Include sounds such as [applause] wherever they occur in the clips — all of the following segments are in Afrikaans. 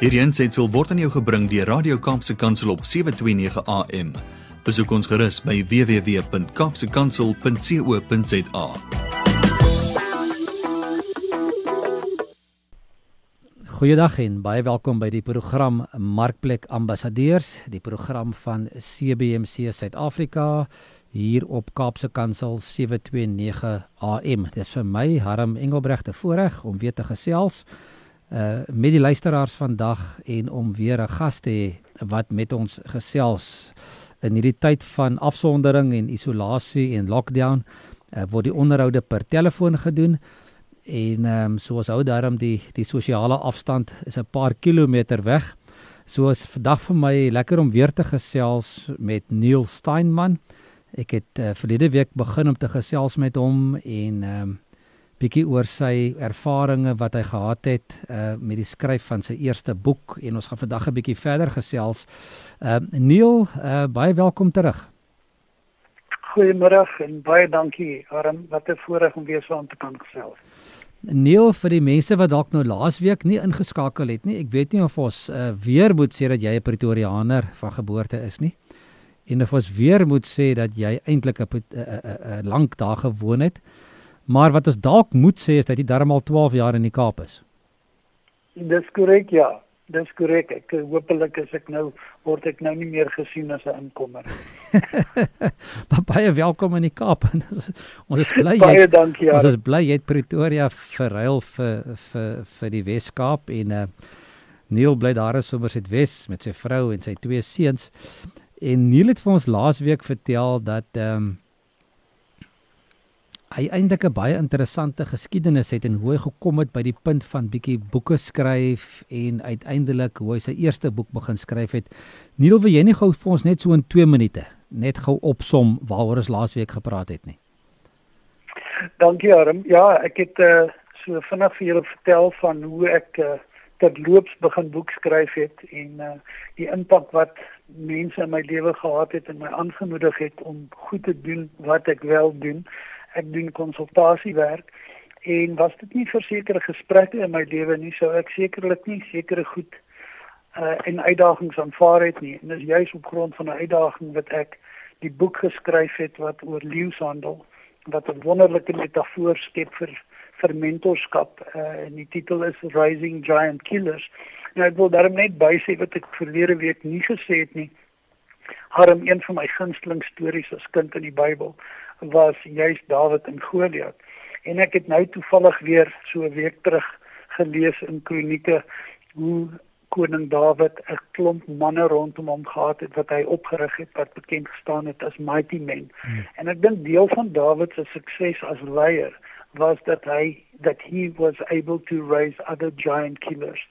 Hierdie aanseit word aan jou gebring deur Radio Kaapse Kansel op 7:29 AM. Besoek ons gerus by www.kapsekansel.co.za. Goeiedag en baie welkom by die program Markplek Ambassadeurs, die program van CBC Suid-Afrika hier op Kaapse Kansel 729 AM. Dit is vir my Harm Engelbreg te voorreg om weer te gesels uh met die luisteraars vandag en om weer 'n gas te hê wat met ons gesels in hierdie tyd van afsondering en isolasie en lockdown uh, word die onderhoude per telefoon gedoen en ehm um, soos hou daarom die die sosiale afstand is 'n paar kilometer weg. So is vandag vir my lekker om weer te gesels met Neil Steinman. Ek het uh, verlede week begin om te gesels met hom en ehm um, bietjie oor sy ervarings wat hy gehad het uh met die skryf van sy eerste boek en ons gaan vandag 'n bietjie verder gesels. Ehm uh, Neil, uh baie welkom terug. Goeiemôre en baie dankie Arm, wat 'n voorreg om weer saam te kan gesels. Neil vir die mense wat dalk nou laasweek nie ingeskakel het nie. Ek weet nie of ons uh, weer moet sê dat jy 'n Pretoriaaner van geboorte is nie. En of ons weer moet sê dat jy eintlik 'n lank daar gewoon het. Maar wat ons dalk moet sê is dat jy darmal 12 jaar in die Kaap is. Dis korrek, ja. Dis korrek. Ek hopelik is ek nou word ek nou nie meer gesien as 'n inkomer. [laughs] maar baie welkom in die Kaap. [laughs] ons is bly jy dankie. Ons is bly jy het Pretoria verruil vir vir vir die Wes-Kaap en uh Neil bly daar in Somerset met sy vrou en sy twee seuns. En Neil het vir ons laasweek vertel dat ehm um, hy eintlik 'n baie interessante geskiedenis het en hoe hy gekom het by die punt van bietjie boeke skryf en uiteindelik hoe hy sy eerste boek begin skryf het. Neil, wil jy nie gou vir ons net so in 2 minute net gou opsom waaroor ons laasweek gepraat het nie? Dankie, Arm. Ja, ek het uh, so vinnig vir julle vertel van hoe ek uh, terloops begin boek skryf het en uh, die impak wat mense in my lewe gehad het en my aangemoedig het om goed te doen wat ek wel doen ek doen konsultasiewerk en was dit nie vir sekere gesprekke in my lewe nie sou ek sekerlik nie sekere goed uh en uitdagings aanvaar het nie. En dis juis op grond van 'n uitdaging wat ek die boek geskryf het wat oor leeuhandel wat 'n wonderlike metafoor skep vir vir mentorskap uh en die titel is Rising Giant Killers. Nou ek wil daarmee net bysê wat ek verlede week nie gesê het nie. Harm een van my gunsteling stories as kind in die Bybel was juist Dawid en Goliat. En ek het nou toevallig weer so 'n week terug gelees in Kronieke hoe koning Dawid 'n klomp manne rondom hom gehad het wat hy opgerig het wat bekend gestaan het as mighty men. Hmm. En ek dink deel van Dawid se sukses as leier was dat hy that he was able to raise other giant killers.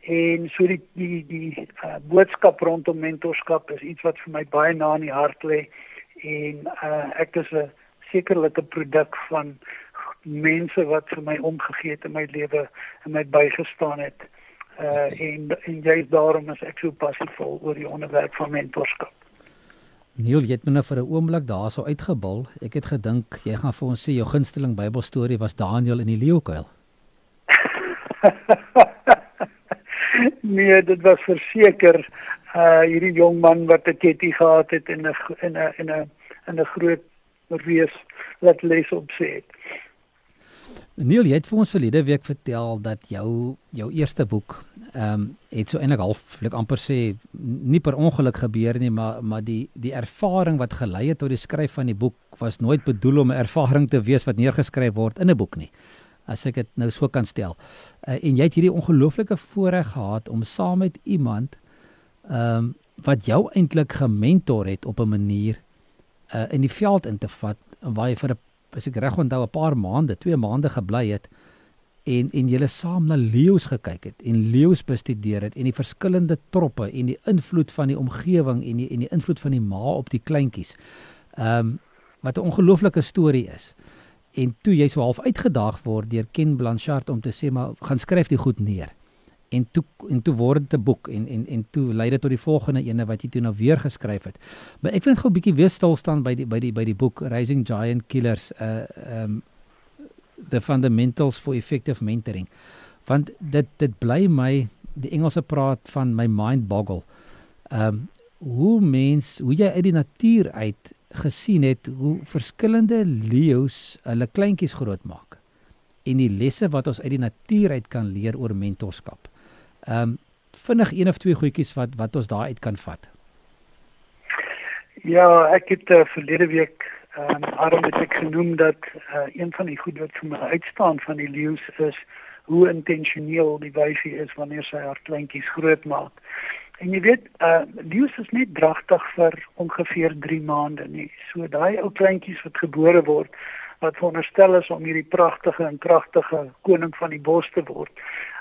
En so die die die uh, boodskap rondom mentorskap is iets wat vir my baie na in die hart lê en uh, ek is 'n sekerlike produk van mense wat vir my omgegee het in my lewe en my bygestaan het. Uh en en jy daarom is ek so passievol oor die onderwerp van mentorskap. Neil, jy het my nou vir 'n oomblik daarso uitgebul. Ek het gedink jy gaan vir ons sê jou gunsteling Bybelstorie was Daniël in die leeukuil. [laughs] [laughs] nee, dit was verseker uh hierdie jong man wat 'n ketty gehad het en 'n in 'n in 'n in 'n groot reus wat les op sê het. Neil, jy het vir ons verlede week vertel dat jou jou eerste boek ehm um, het so eintlik half ek amper sê nie per ongeluk gebeur nie, maar maar die die ervaring wat gelei het tot die skryf van die boek was nooit bedoel om 'n ervaring te wees wat neergeskryf word in 'n boek nie as ek dit nou so kan stel. Uh, en jy het hierdie ongelooflike voorreg gehad om saam met iemand ehm um, wat jou eintlik gementor het op 'n manier uh in die veld in te vat waar jy vir 'n as ek reg onthou 'n paar maande, 2 maande gebly het en en julle saam na leeu's gekyk het en leeu's bestudeer het en die verskillende troppe en die invloed van die omgewing en die en die invloed van die ma op die kleintjies. Ehm um, wat 'n ongelooflike storie is. En toe jy so half uitgedaag word deur Ken Blanchard om te sê maar gaan skryf dit goed neer en toe en toe word dit 'n boek en en en toe lei dit tot die volgende ene wat jy toe nou weer geskryf het. Maar ek wil net gou 'n bietjie weer stil staan by die by die by die boek Rising Giant Killers uh um the fundamentals for effective mentoring. Want dit dit bly my die Engelse praat van my mind boggle. Um, hoe mens hoe jy uit die natuur uit gesien het hoe verskillende leeu's hulle kleintjies grootmaak en die lesse wat ons uit die natuur uit kan leer oor mentorskap. Ehm um, vinnig een of twee goedjies wat wat ons daar uit kan vat. Ja, ek het uh, verlede week ehm um, Aaron het ek genoem dat uh, een van die goed wat vir my uitstaan van die leeu's is hoe intentioneel die wyfie is wanneer sy haar kleintjies grootmaak. En jy weet, uh leeu's is net dragtig vir ongeveer 3 maande nie. So daai ou kleintjies wat gebore word wat veronderstel is om hierdie pragtige en kragtige koning van die bos te word,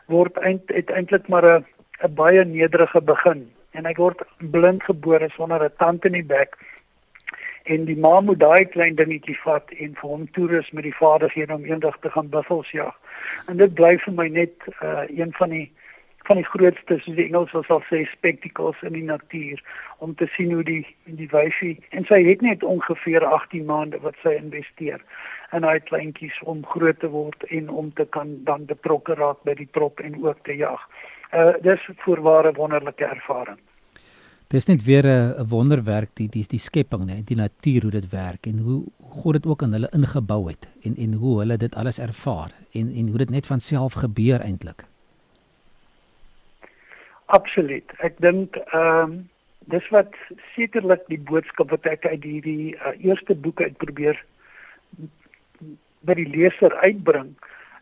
word eintlik maar 'n 'n baie nederige begin en hy word blind gebore sonder 'n tand in die bek en die ma moet daai klein dingetjie vat en vir hom toerus met die vaderhede om eendag te gaan buffels jag. En dit bly vir my net uh, een van die van die grootste soos die Engels sal sê spectacles in die natuur om te sien hoe die die wyfie en sy het net ongeveer 18 maande wat sy investeer in haar kleintjies om groot te word en om te kan dan betrokke raak by die trop en ook te jag. Uh dis voorware wonderlike ervaring. Dis net weer 'n wonderwerk die die die skepping nê, die natuur hoe dit werk en hoe God dit ook in hulle ingebou het en en hoe hulle dit alles ervaar en en hoe dit net van self gebeur eintlik. Absoluut. Ek dink ehm um, dis wat sekerlik die boodskap wat ek uit hierdie uh, eerste boek uit probeer by die leser uitbring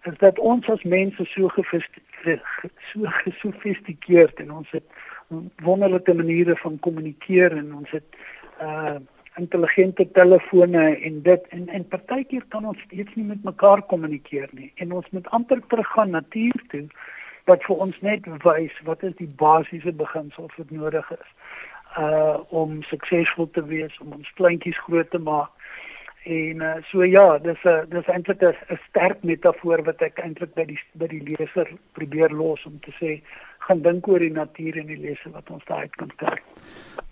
is dat ons as mense so so gesofistikeerd en ons het wonderlike maniere van kommunikeer en ons het uh intelligente telefone en dit en en partykeer kan ons steeds nie met mekaar kommunikeer nie en ons moet amper teruggaan natuur toe wat vir ons net wys wat is die basiese beginsels wat nodig is uh om suksesvol te wees om ons kleintjies groot te maak En uh, so ja, dis 'n dis eintlik 'n sterk metafoor wat ek eintlik by die by die leser probeer los om te sê gaan dink oor die natuur en die lesse wat ons daaruit kan kry.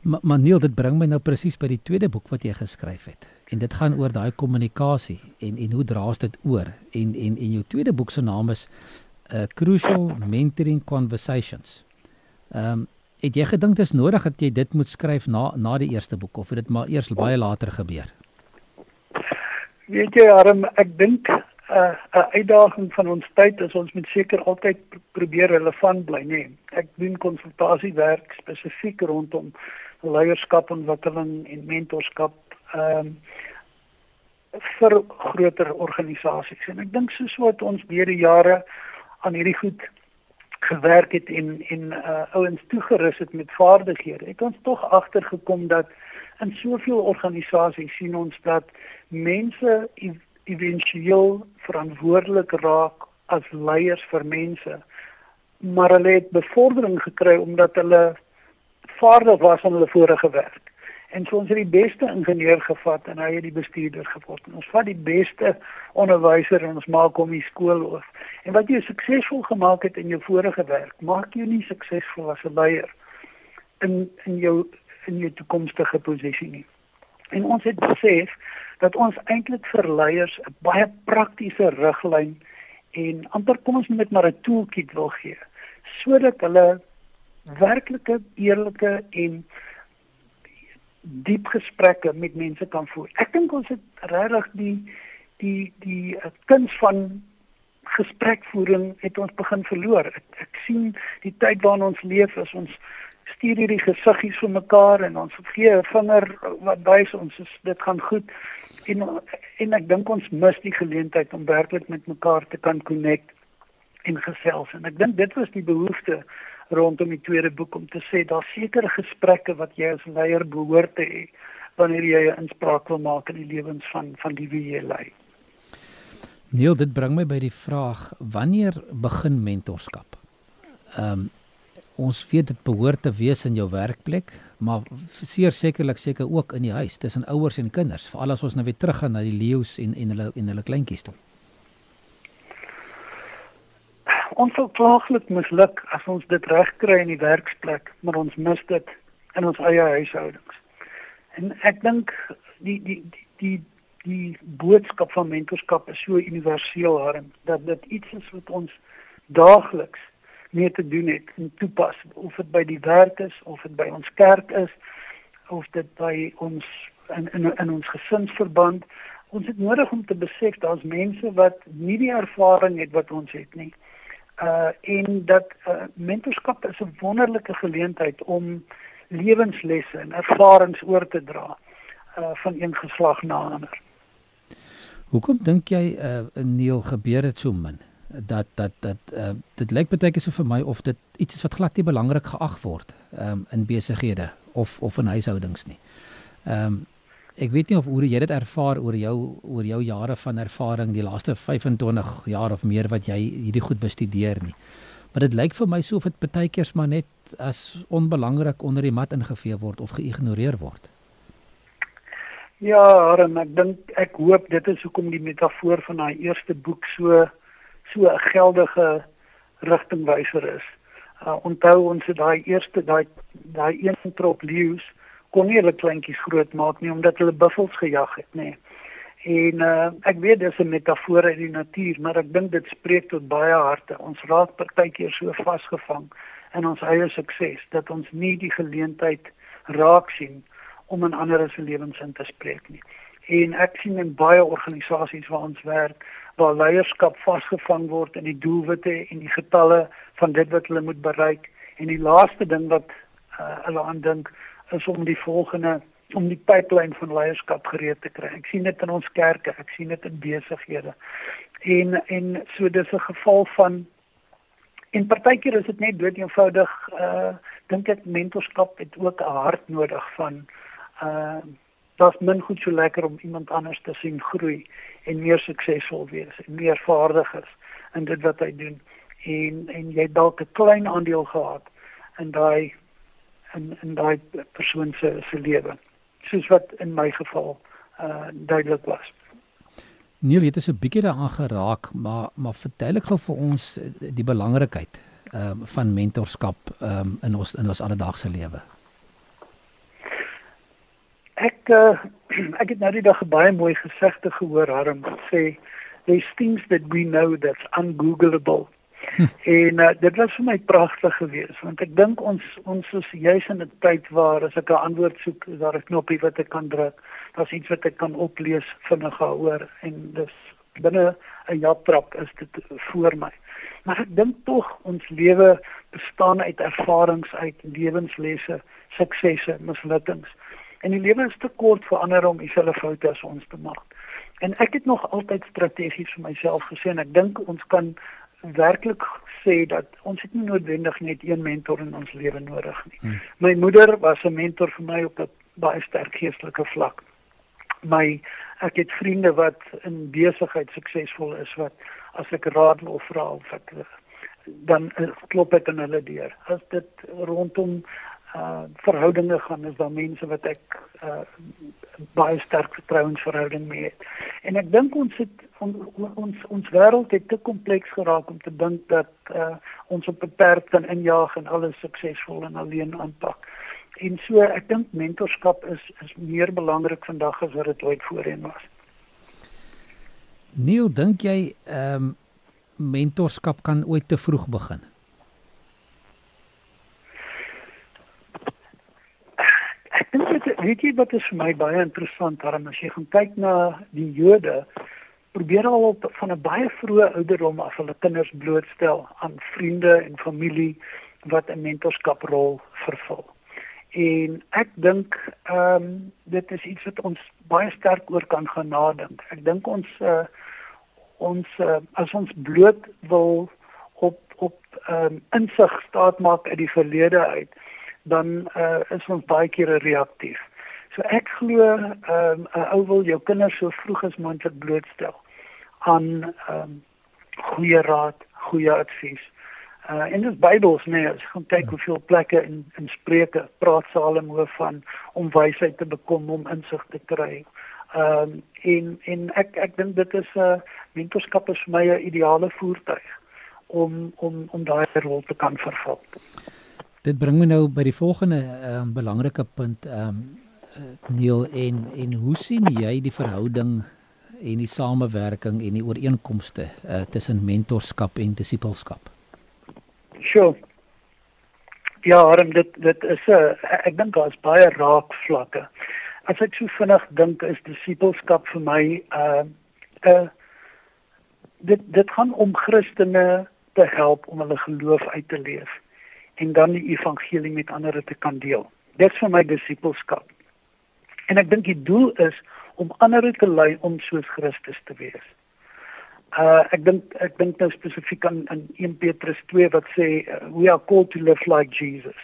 Maar ma Neil, dit bring my nou presies by die tweede boek wat jy geskryf het. En dit gaan oor daai kommunikasie en en hoe draas dit oor? En en en jou tweede boek se naam is eh, Crucial Mentoring Conversations. Ehm um, het jy gedink dit is nodig dat jy dit moet skryf na na die eerste boek of het dit maar eers baie later gebeur? Weet jy Arm, ek dink 'n uh, 'n uitdaging van ons tyd is ons moet seker altyd probeer relevant bly, nê. Nee. Ek doen konsultasiewerk spesifiek rondom leierskapontwikkeling en mentorskap ehm um, vir groter organisasies. En ek dink soos wat ons deur die jare aan hierdie goed gewerk het en en uh, ouens toegerus het met vaardighede, het ons tog agtergekom dat in soveel organisasies sien ons dat mense éventueel verantwoordelik raak as leiers vir mense maar hulle het bevordering gekry omdat hulle vaardig was aan hulle vorige werk en so ons het die beste ingenieur gevat en hy het die bestuurder geword en ons vat die beste onderwyser en ons maak hom die skool hoof en wat jy suksesvol gemaak het in jou vorige werk maak jou nie suksesvol as 'n leier in in jou in jou toekomstige posisie nie. En ons het besef dat ons eintlik vir leiers 'n baie praktiese riglyn en amper kom ons net maar 'n toolkit wil gee sodat hulle werklike eerlike en diep gesprekke met mense kan voer. Ek dink ons het regtig die die die uh, kuns van gesprekvoering het ons begin verloor. Ek, ek sien die tyd waarin ons leef is ons stuur hierdie gesiggies vir mekaar en ons gee 'n vinger wat wys ons is dit gaan goed en en ek dink ons mis die geleentheid om werklik met mekaar te kan connect en gesels en ek dink dit was die behoefte rondom die tweede boek om te sê daar seker gesprekke wat jy as leier behoort te hê wanneer jy 'n inspraak wil maak in die lewens van van die wie jy lei. Neil, dit bring my by die vraag wanneer begin mentorskap? Ehm um, ons weet dit behoort te wees in jou werkplek, maar seker sekerlik seker ook in die huis tussen ouers en kinders, veral as ons nou weer teruggaan na die leeu's en en hulle en hulle kleintjies toe. Ons sou plaaglik misluk as ons dit regkry in die werksplek, maar ons mis dit in ons eie huishoudings. En ek dink die die die die die boodskap van mentorskap is so universeel, harm dat dit iets is wat ons daagliks mee te doen het en toepas. Of dit by die werk is of dit by ons kerk is of dit by ons in in, in ons gesinsverband. Ons het nodig om te besef daar's mense wat nie die ervaring het wat ons het nie uh en dat uh, mentorskap is 'n wonderlike geleentheid om lewenslesse en ervarings oor te dra uh van een geslag na ander. Hoekom dink jy uh Neil gebeur dit so min? Dat dat dat uh dit lyk baie keer so vir my of dit iets is wat glad nie belangrik geag word um in besighede of of in huishoudings nie. Um ek weet nie of hoe jy dit ervaar oor jou oor jou jare van ervaring die laaste 25 jaar of meer wat jy hierdie goed bestudeer nie. Maar dit lyk vir my so of dit baie keer maar net as onbelangrik onder die mat ingevee word of geïgnoreer word. Ja, en ek dink ek hoop dit is hoekom die metafoor van daai eerste boek so so 'n geldige rigtingwyser is. Uh, onthou ons het daai eerste daai daai een trop leeu's kon nie hulle kleintjies groot maak nie omdat hulle buffels gejag het, nê. En uh, ek weet dis 'n metafoor uit die natuur, maar ek dink dit spreek tot baie harte. Ons raak partykeer so vasgevang in ons eie sukses dat ons nie die geleentheid raak sien om in ander se lewens in te spreek nie. En ek sien in baie organisasies waar ons werk waar leierskap vasgevang word in die doelwitte en die getalle van dit wat hulle moet bereik en die laaste ding wat uh, hulle aandink is om die volgende om die pipeline van leierskap gereed te kry. Ek sien dit in ons kerke, ek sien dit in besighede. En en so dis 'n geval van en partykeer is dit net dood eenvoudig uh dink ek mentorskap het ook 'n hart nodig van uh daar's min goed so lekker om iemand anders te sien groei en meer suksesvol wees en meer vaardig is in dit wat hy doen en en jy dalk 'n klein aandeel gehad in daai in in daai persoon se se lewe soos wat in my geval uh duidelik was Neil het dit so 'n bietjie daaraan geraak maar maar verduidelik gou vir ons die belangrikheid ehm um, van mentorskap ehm um, in ons in ons alledaagse lewe Ek uh, [clears throat] ek het nou die dag baie mooi gesegde gehoor Harm sê there's things that we know that's ungoogleable. Hm. [laughs] En uh, dit was vir my pragtig geweest want ek dink ons ons is juis in 'n tyd waar as ek 'n antwoord soek, is daar 'n knoppie wat ek kan druk. Daar's iets wat ek kan oplees vinnig daaroor en dis binne 'n japtrap is dit voor my. Maar ek dink tog ons lewe bestaan uit ervarings, uit lewenslesse, suksesse, mislukkings. En die lewe is te kort vir ander om dieselfde foute as ons te maak. En ek het nog altyd strategies vir myself gesê en ek dink ons kan werklik sê dat ons het nie noodwendig net een mentor in ons lewe nodig nie. Hmm. My moeder was 'n mentor vir my op 'n baie sterk geestelike vlak. My ek het vriende wat in besigheid suksesvol is wat as ek raad wil vra of ek dan klop ek aan hulle deur. As dit rondom uh verhoudinge gaan is daar mense wat ek uh baie sterk vertrouensverhouding mee het. En ek dink ons het on, ons ons wêreld het te kompleks geraak om te dink dat uh ons op 'n perd kan injaag en alles suksesvol en alleen aanpak. En so ek dink mentorskap is is meer belangrik vandag as wat dit ooit voorheen was. Neil, dink jy ehm um, mentorskap kan ooit te vroeg begin? Weet jy wat is vir my baie interessant daarom as jy gaan kyk na die Jode probeer al op van 'n baie vroeë ouderdom af hulle kinders blootstel aan vriende en familie wat 'n mentorskaprol vervul. En ek dink ehm um, dit is iets wat ons baie sterk oor kan gaan nadink. Ek dink ons uh, ons uh, as ons bloot wil op op ehm um, insig staat maak uit die verlede uit dan uh, is ons baie keer reaktief. So ek glo ehm um, 'n ou wil jou kinders so vroeg as moontlik blootstel aan ehm um, goeie raad, goeie advies. Uh en dis Bybels nee, as jy gaan kyk hoeveel plekke in in Spreuke praat Salomo van om wysheid te bekom, om insig te kry. Ehm um, en en ek ek dink dit is 'n uh, mentorskap is vir my 'n ideale voertuig om om om daai rol te kan vervul. Dit bring my nou by die volgende um, belangrike punt ehm um, Neil en en hoe sien jy die verhouding en die samewerking en die ooreenkomste uh, tussen mentorskap en disipelskap? Sjoe. Ja, Harm, dit dit is 'n uh, ek dink daar's baie raakvlakke. As ek so vinnig dink is disipelskap vir my 'n uh, 'n uh, dit dit gaan om Christene te help om hulle geloof uit te leef en dan die evangelie met ander te kan deel. Dit is vir my disipelskap. En ek dink die doel is om ander te lei om soos Christus te wees. Uh ek dink ek dink nou spesifiek aan in 1 Petrus 2 wat sê uh, we are called to live like Jesus.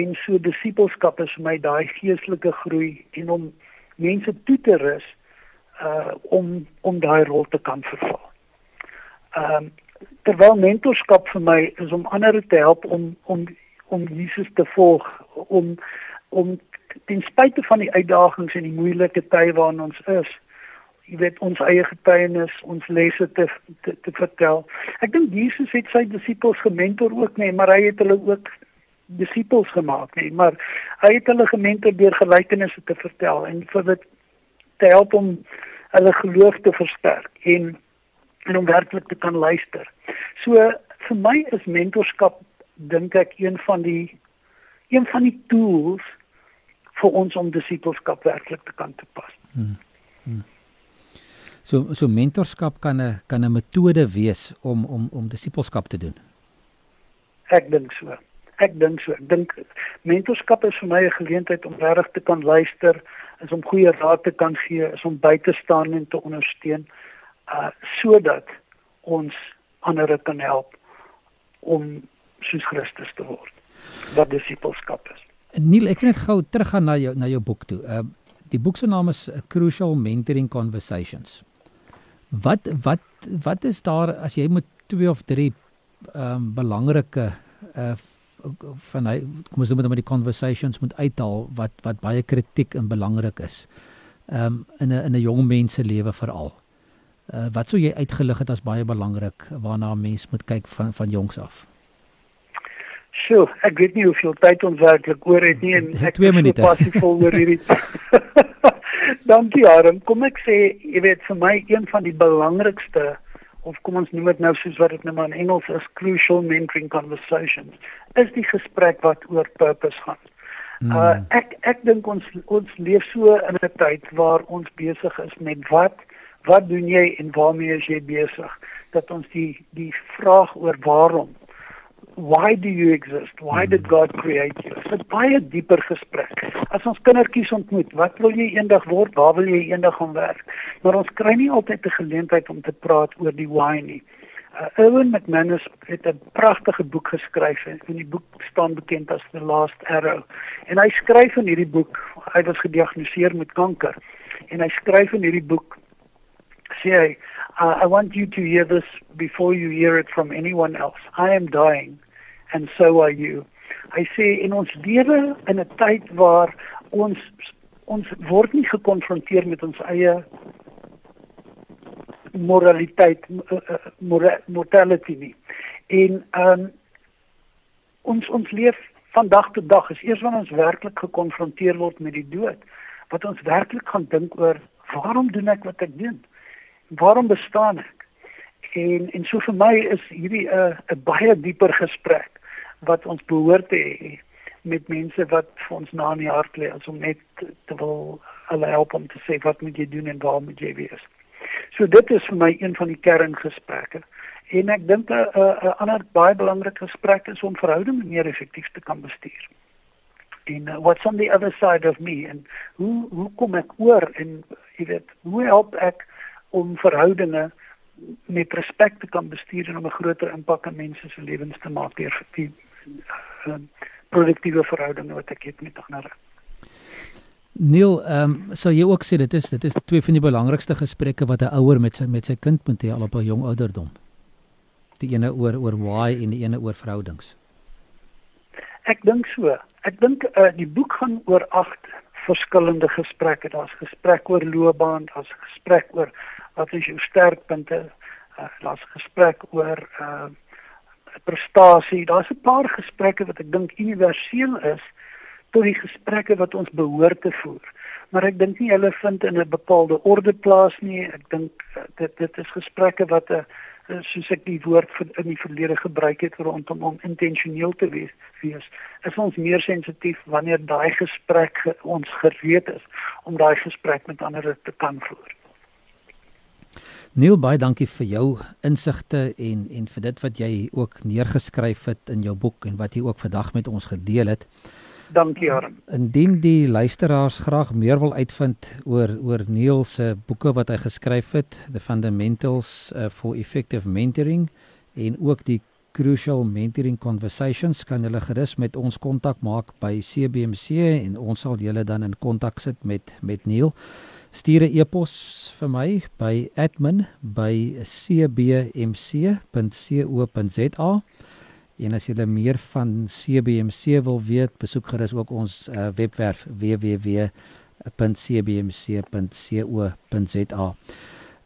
En so disipelskap is vir my daai geestelike groei en om mense toe te rus uh om om daai rol te kan vervul. Ehm um, terwyl mentorskap vir my is om ander te help om om om Jesus te volg om om ten spyte van die uitdagings en die moeilike tye waarin ons is jy weet ons eie getuienis ons lesse te, te te vertel ek dink Jesus het sy disippels gementor ook nee maar hy het hulle ook disippels gemaak nee maar hy het hulle gementor deur gelykenisse te vertel en vir dit te help om hulle geloof te versterk en en om werklik te kan luister. So vir my is mentorskap dink ek een van die een van die tools vir ons om disipelskap werklik te kan toepas. Hmm. Hmm. So so mentorskap kan 'n kan 'n metode wees om om om disipelskap te doen. Ek dink so. Ek dink so. Ek dink mentorskap is vir my 'n geleentheid om regtig te kan luister, is om goeie raad te kan gee, is om by te staan en te ondersteun uh sodat ons ander kan help om soos Christus te word. Wat disipelskap is. Neil, ek wil net gou teruggaan na jou na jou boek toe. Uh die boek se naam is Crucial Mentoring Conversations. Wat wat wat is daar as jy moet twee of drie ehm um, belangrike uh van hy kom ons noem dit maar die conversations moet uithaal wat wat baie kritiek en belangrik is. Ehm um, in 'n in 'n jong mens se lewe veral. Uh, wat sou jy uitgelig het as baie belangrik waarna 'n mens moet kyk van van jongs af? Sjoe, ek weet nie hoeveel tyd ons werklik oor het nie en [laughs] ek twee minute passievol oor hierdie. [laughs] [laughs] Dankie Aram. Kom ek sê, jy weet vir my een van die belangrikste of kom ons noem dit nou soos wat dit nou maar in Engels is crucial mentoring conversations is die gesprek wat oor purpose gaan. Hmm. Uh ek ek dink ons ons leef so in 'n tyd waar ons besig is met wat wat doen jy en waarmee is jy besig dat ons die die vraag oor waarom why do you exist? Why did God create you? Dit is baie dieper gesprek. As ons kindertjies ontmoet, wat wil jy eendag word? Waar wil jy eendag gaan werk? Maar ons kry nie altyd 'n geleentheid om te praat oor die why nie. Uh, Owen McManus het 'n pragtige boek geskryf en die boek staan bekend as The Last Arrow. En hy skryf in hierdie boek, hy was gediagnoseer met kanker. En hy skryf in hierdie boek sê hy Uh, I want you to hear this before you hear it from anyone else. I am dying and so are you. Hy sê in ons lewe in 'n tyd waar ons ons word nie gekonfronteer met ons eie moraliteit uh, uh, mortality nie. En um ons ons leef van dag tot dag is eers wanneer ons werklik gekonfronteer word met die dood wat ons werklik gaan dink oor waarom doen ek wat ek doen? Waarom bestaan ek? En en so vir my is hierdie 'n uh, 'n baie dieper gesprek wat ons behoort te hê met mense wat vir ons na in die hart lê as om net te wil hulle help om te sê wat moet jy doen en waar moet jy wees. So dit is vir my een van die kerngesprekke. En ek dink 'n 'n ander baie belangrike gesprek is om verhoudinge meer effektief te kan bestuur. En uh, what's on the other side of me en hoe hoe kom ek oor en jy weet hoe help ek om verhoudinge met respek te kan bestuur en om 'n groter impak in mense se lewens te maak deur die uh, produktiewe verhoudinge wat ek het met ander. Neil, ehm um, so jy ook sê dit is dit is twee van die belangrikste gesprekke wat 'n ouer met sy met sy kind moet hê al op 'n jong ouderdom. Die ene oor oor why en die ene oor verhoudings. Ek dink so. Ek dink uh, die boek gaan oor agt verskillende gesprekke. Daar's gesprek oor loopbaan, daar's gesprek oor wat is jou sterkpunte? Uh, Daar's gesprek oor uh prestasie. Daar's 'n paar gesprekke wat ek dink universeel is tot die gesprekke wat ons behoort te voer. Maar ek dink nie hulle vind in 'n bepaalde orde plaas nie. Ek dink uh, dit dit is gesprekke wat 'n uh, soos ek die woord in die verlede gebruik het rondom om intentioneel te wees, wees is ons meer sensitief wanneer daai gesprek ons gereed is om daai gesprek met ander te kan voer. Neil baie dankie vir jou insigte en en vir dit wat jy ook neergeskryf het in jou boek en wat jy ook vandag met ons gedeel het. Dankie Harm. Indien die luisteraars graag meer wil uitvind oor oor Neil se boeke wat hy geskryf het, The Fundamentals uh, for Effective Mentoring en ook die Crucial Mentoring Conversations, kan julle gerus met ons kontak maak by CBMC en ons sal julle dan in kontak sit met met Neil stuur 'n e-pos vir my by admin@cbmc.co.za. En as jy meer van CBMC wil weet, besoek gerus ook ons uh, webwerf www.cbmc.co.za.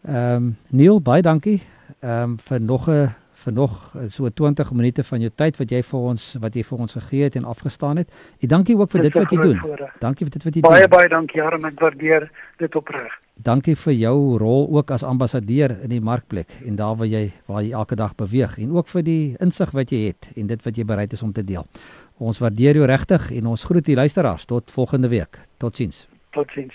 Ehm um, Neil, baie dankie ehm um, vir nog 'n vir nog eh, so 20 minute van jou tyd wat jy vir ons wat jy vir ons gegee het en afgestaan het. En dankie ook vir dit wat jy doen. Dankie vir dit wat jy baie, doen. Baie baie dankie Harm, ek waardeer dit opreg. Dankie vir jou rol ook as ambassadeur in die markplek en daar waar jy waar jy elke dag beweeg en ook vir die insig wat jy het en dit wat jy bereid is om te deel. Ons waardeer jou regtig en ons groet die luisteraars tot volgende week. Totsiens. Totsiens.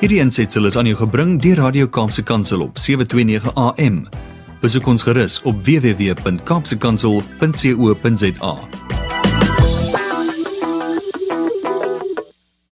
Hierdie ensitsel is aan jou gebring deur Radio Kaapse Kansel op 729 AM. Besoek ons gerus op www.kaapsekansel.co.za.